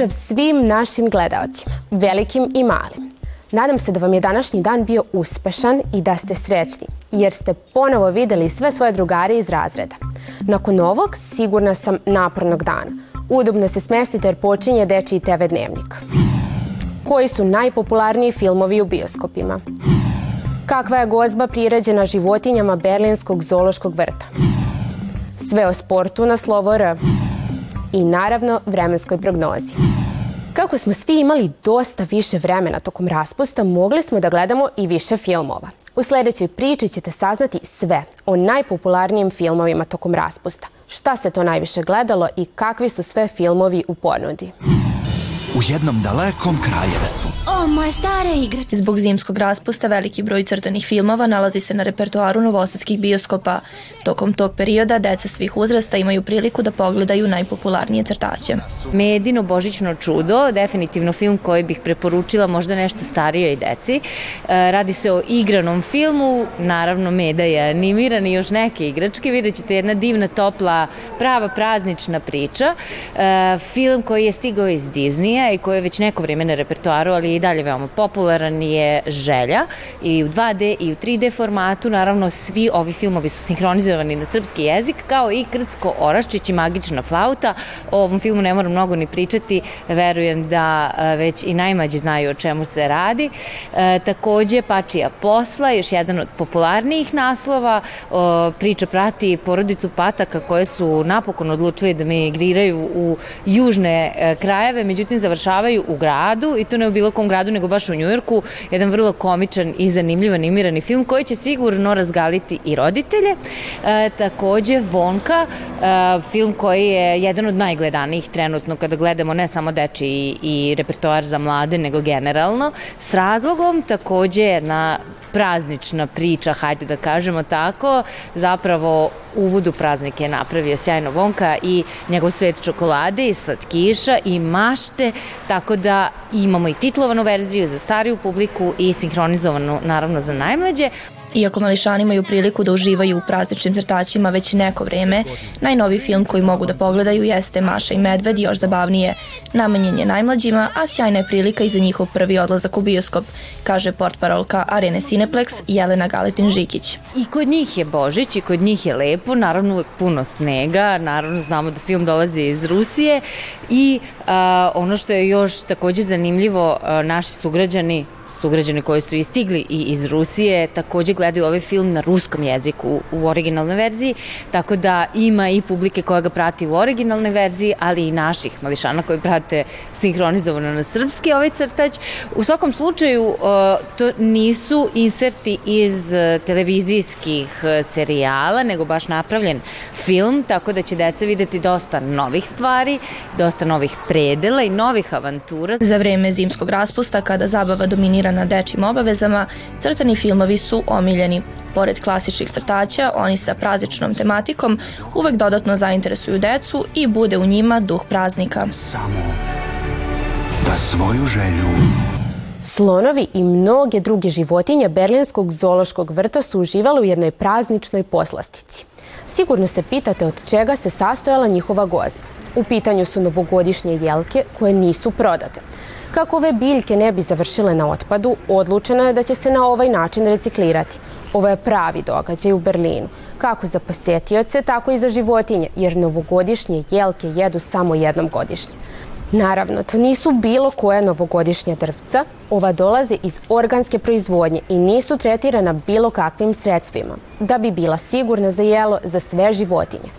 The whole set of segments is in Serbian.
Pozdrav svim našim gledaocima, velikim i malim. Nadam se da vam je današnji dan bio uspešan i da ste srećni, jer ste ponovo videli sve svoje drugare iz razreda. Nakon ovog sigurna sam napornog dana. Udobno se smestite jer počinje Dečiji TV dnevnik. Koji su najpopularniji filmovi u bioskopima? Kakva je gozba priređena životinjama Berlinskog zološkog vrta? Sve o sportu na slovo R. I naravno vremenskoj prognozi. Kako smo svi imali dosta više vremena tokom raspusta, mogli smo da gledamo i više filmova. U sledećoj priči ćete saznati sve o najpopularnijim filmovima tokom raspusta, šta se to najviše gledalo i kakvi su sve filmovi u ponudi u jednom dalekom kraljevstvu. O, moje stare igrače. Zbog zimskog raspusta veliki broj crtanih filmova nalazi se na repertoaru novosadskih bioskopa. Tokom tog perioda deca svih uzrasta imaju priliku da pogledaju najpopularnije crtaće. Medino Božićno čudo, definitivno film koji bih preporučila možda nešto starijoj deci. E, radi se o igranom filmu, naravno Meda je animiran i još neke igračke. Vidjet ćete jedna divna, topla, prava praznična priča. E, film koji je stigao iz Disneya i koji je već neko vreme na repertoaru, ali i dalje veoma popularan je Želja i u 2D i u 3D formatu. Naravno, svi ovi filmovi su sinhronizovani na srpski jezik, kao i Krcko Oraščić i Magična flauta. O ovom filmu ne moram mnogo ni pričati, verujem da e, već i najmađi znaju o čemu se radi. E, takođe, Pačija posla, još jedan od popularnijih naslova, o, priča prati porodicu Pataka koje su napokon odlučili da migriraju u južne e, krajeve, međutim, za završavaju u gradu i to ne u bilo kom gradu nego baš u Njujorku. Jedan vrlo komičan i zanimljiv animirani film koji će sigurno razgaliti i roditelje. E, takođe Vonka, e, film koji je jedan od najgledanijih trenutno kada gledamo ne samo deči i, i repertoar za mlade nego generalno. S razlogom takođe jedna praznična priča, hajde da kažemo tako, zapravo uvod u praznik je napravio sjajno Vonka i njegov svet čokolade i slatkiša i mašte, tako da imamo i titlovanu verziju za stariju publiku i sinhronizovanu naravno za najmlađe. Iako mališani imaju priliku da uživaju u prazničnim crtaćima već neko vreme, najnoviji film koji mogu da pogledaju jeste Maša i Medved još zabavnije. Namenjen je najmlađima, a sjajna je prilika i za njihov prvi odlazak u bioskop, kaže portparolka Arene Cineplex Jelena Galetin-Žikić. I kod njih je Božić i kod njih je lepo, naravno uvek puno snega, naravno znamo da film dolazi iz Rusije i a, ono što je još takođe zanimljivo, a, naši sugrađani sugrađani koji su istigli i iz Rusije takođe gledaju ovaj film na ruskom jeziku u originalnoj verziji, tako da ima i publike koja ga prati u originalnoj verziji, ali i naših mališana koji prate sinhronizovano na srpski ovaj crtač. U svakom slučaju uh, to nisu inserti iz uh, televizijskih uh, serijala, nego baš napravljen film, tako da će deca videti dosta novih stvari, dosta novih predela i novih avantura. Za vreme zimskog raspusta, kada zabava dominira bazira na dečim obavezama, crtani filmovi su omiljeni. Pored klasičnih crtaća, oni sa prazničnom tematikom uvek dodatno zainteresuju decu i bude u njima duh praznika. Samo da svoju želju Slonovi i mnoge druge životinje Berlinskog zološkog vrta su uživali u jednoj prazničnoj poslastici. Sigurno se pitate od čega se sastojala njihova gozba. U pitanju su novogodišnje jelke koje nisu prodate. Kako ove biljke ne bi završile na otpadu, odlučeno je da će se na ovaj način reciklirati. Ovo je pravi događaj u Berlinu, kako za posetioce, tako i za životinje, jer novogodišnje jelke jedu samo jednom godišnje. Naravno, to nisu bilo koje novogodišnja drvca, ova dolaze iz organske proizvodnje i nisu tretirana bilo kakvim sredstvima, da bi bila sigurna za jelo za sve životinje.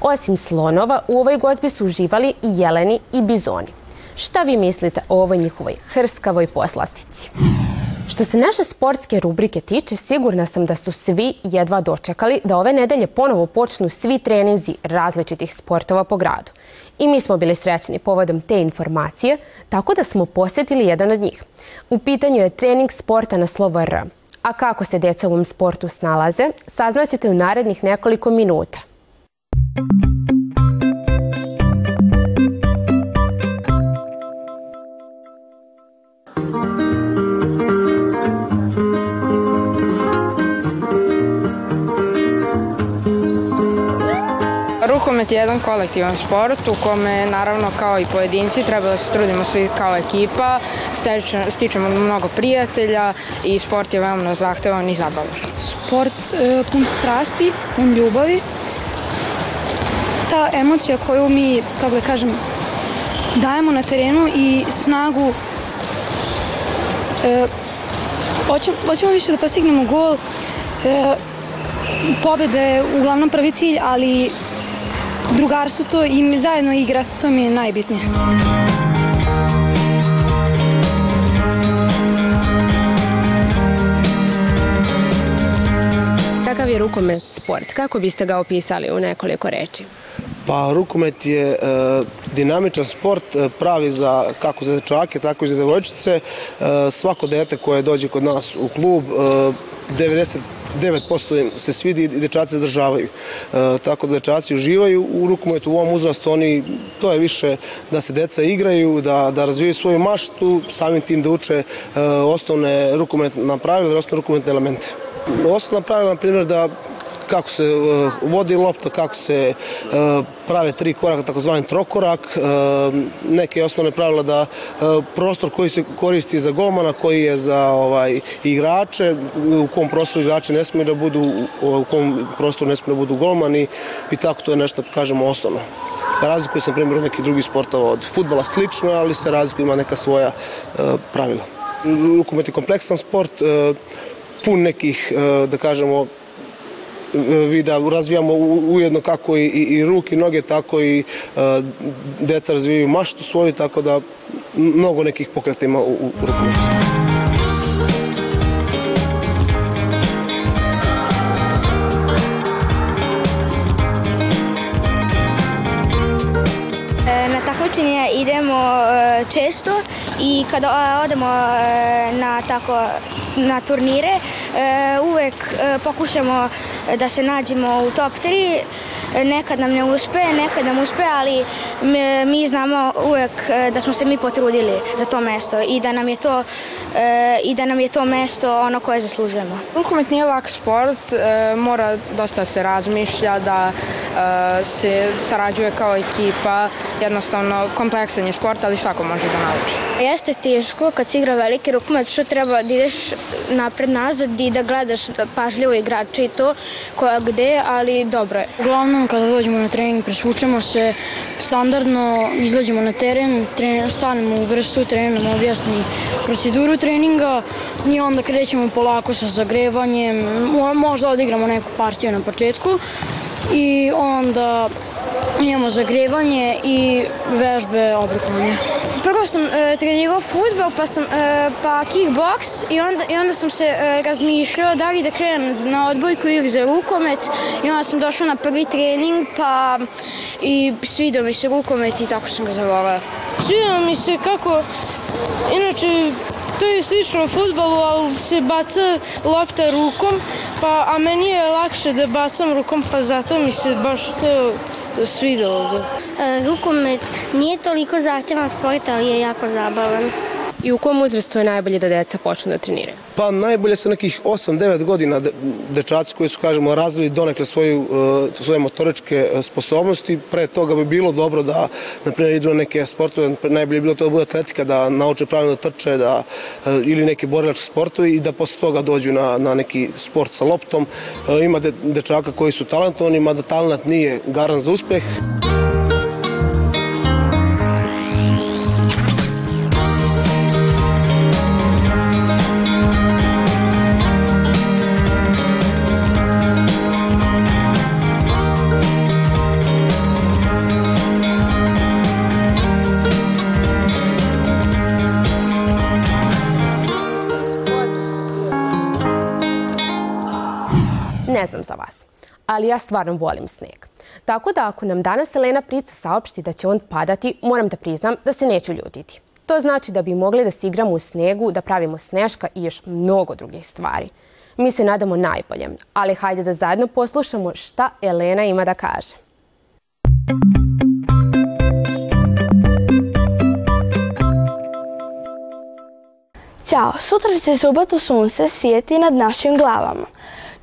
Osim slonova, u ovoj gozbi su uživali i jeleni i bizoni. Šta vi mislite o ovoj njihovoj hrskavoj poslastici? Što se naše sportske rubrike tiče, sigurna sam da su svi jedva dočekali da ove nedelje ponovo počnu svi treninzi različitih sportova po gradu. I mi smo bili srećni povodom te informacije, tako da smo posjetili jedan od njih. U pitanju je trening sporta na slovo R. A kako se deca u ovom sportu snalaze, saznaćete u narednih nekoliko minuta. Rukomet je jedan kolektivan sport u kome naravno kao i pojedinci treba da se trudimo svi kao ekipa, stičemo mnogo prijatelja i sport je veoma zahtevan i zabavan. Sport e, pun strasti, pun ljubavi. Ta emocija koju mi, kako da kažem, dajemo na terenu i snagu e, hoćemo, hoćemo više da postignemo gol e, pobeda je uglavnom prvi cilj, ali drugarstvo to i zajedno igra, to mi je najbitnije. Kakav je rukomet sport? Kako biste ga opisali u nekoliko reči? Pa rukomet je e, dinamičan sport, e, pravi za kako za dečake, tako i za devojčice. E, svako dete koje dođe kod nas u klub, e, 99% im se svidi i dečaci zadržavaju. E, tako da dečaci uživaju u rukometu u ovom uzrastu, oni, to je više da se deca igraju, da, da razvijaju svoju maštu, samim tim da uče e, osnovne rukometne pravila, osnovne rukometne elemente. Osnovna pravila, na primjer, da kako se uh, vodi lopta, kako se uh, prave tri koraka, takozvani trokorak, uh, neke osnovne pravila da prostor koji se koristi za golmana, koji je za ovaj igrače, u kom prostoru igrači ne smiju da budu, u kom prostoru ne smiju da budu golmani i tako to je nešto, kažemo, osnovno. Razlikuje se, na primjer, od nekih drugih sportova, od futbala slično, ali se razlikuje, ima neka svoja pravila. Rukomet je kompleksan sport, pun nekih, da kažemo, vi da razvijamo ujedno kako i, i, i ruke i noge, tako i uh, deca razvijaju maštu svoju, tako da mnogo nekih pokreta ima u, u rukometu. E, na takmičenje idemo e, često i kada odemo e, na tako na turnire uvek pokušamo da se nađemo u top 3. Nekad nam ne uspe, nekad nam uspe, ali mi znamo uvek e, da smo se mi potrudili za to mesto i da nam je to e, i da nam je to mesto ono koje zaslužujemo. Rukomet nije lak sport, e, mora dosta se razmišlja, da se sarađuje kao ekipa, jednostavno kompleksan je sport, ali svako može da nauči. Jeste teško kad se igra veliki rukomet, što treba da ideš napred-nazad i da gledaš pažljivo igrače i to, koja gde, ali dobro je. Uglavnom, kada dođemo na trening, presvučemo se standardno, izlađemo na teren, tren, stanemo u vrstu, trener nam objasni proceduru treninga i onda krećemo polako sa zagrevanjem, možda odigramo neku partiju na početku i onda imamo zagrevanje i vežbe oblikovanja. Prvo sam e, trenirao futbol, pa, sam, e, pa kickboks i onda, i onda sam se e, razmišljao da li da krenem na odbojku ili za rukomet i onda sam došao na prvi trening pa i svidio mi se rukomet i tako sam ga zavolao. Svidio mi se kako, inače to je slično futbolu, ali se baca lopta rukom, pa, a meni je lakše da bacam rukom, pa zato mi se baš to svidel. Rukomet nie je toliko zahtevan sport, ali je jako zábaven. I u kom uzrastu je najbolje da deca počnu da treniraju? Pa najbolje sa nekih 8-9 godina dečaci koji su, kažemo, razvili donekle svoju, e, svoje motoričke e, sposobnosti. Pre toga bi bilo dobro da, na primjer, idu na neke sportove, najbolje bi bilo to da bude atletika, da nauče pravilno da trče, da, ili neke borilačke sportove i da posle toga dođu na, na neki sport sa loptom. Ima de, dečaka koji su talentovani, mada talent nije garan za uspeh. Znam za vas, ali ja stvarno volim sneg. Tako da ako nam danas Elena Prica saopšti da će on padati, moram da priznam da se neću ljutiti. To znači da bi mogli da se igramo u snegu, da pravimo sneška i još mnogo drugih stvari. Mi se nadamo najboljem, ali hajde da zajedno poslušamo šta Elena ima da kaže. Ćao, sutra će subota sunce sijeti nad našim glavama.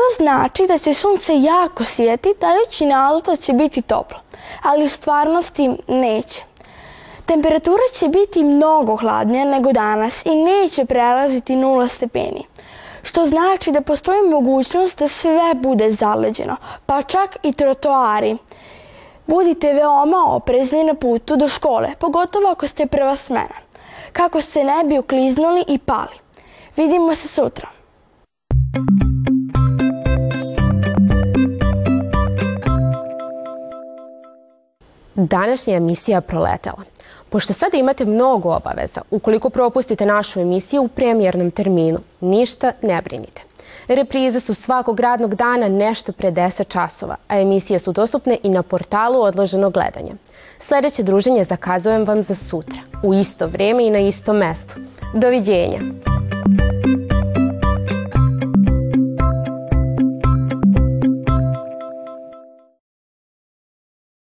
To znači da će sunce jako sjeti, dajući nadu da će biti toplo, ali u stvarnosti neće. Temperatura će biti mnogo hladnija nego danas i neće prelaziti 0 stepeni što znači da postoji mogućnost da sve bude zaleđeno, pa čak i trotoari. Budite veoma oprezni na putu do škole, pogotovo ako ste prva smena, kako se ne bi ukliznuli i pali. Vidimo se sutra. Današnja emisija proletela. Pošto sada imate mnogo obaveza, ukoliko propustite našu emisiju u premijernom terminu, ništa ne brinite. Reprize su svakog radnog dana nešto pre 10 časova, a emisije su dostupne i na portalu odloženo gledanje. Sledeće druženje zakazujem vam za sutra, u isto vreme i na istom mestu. Doviđenja!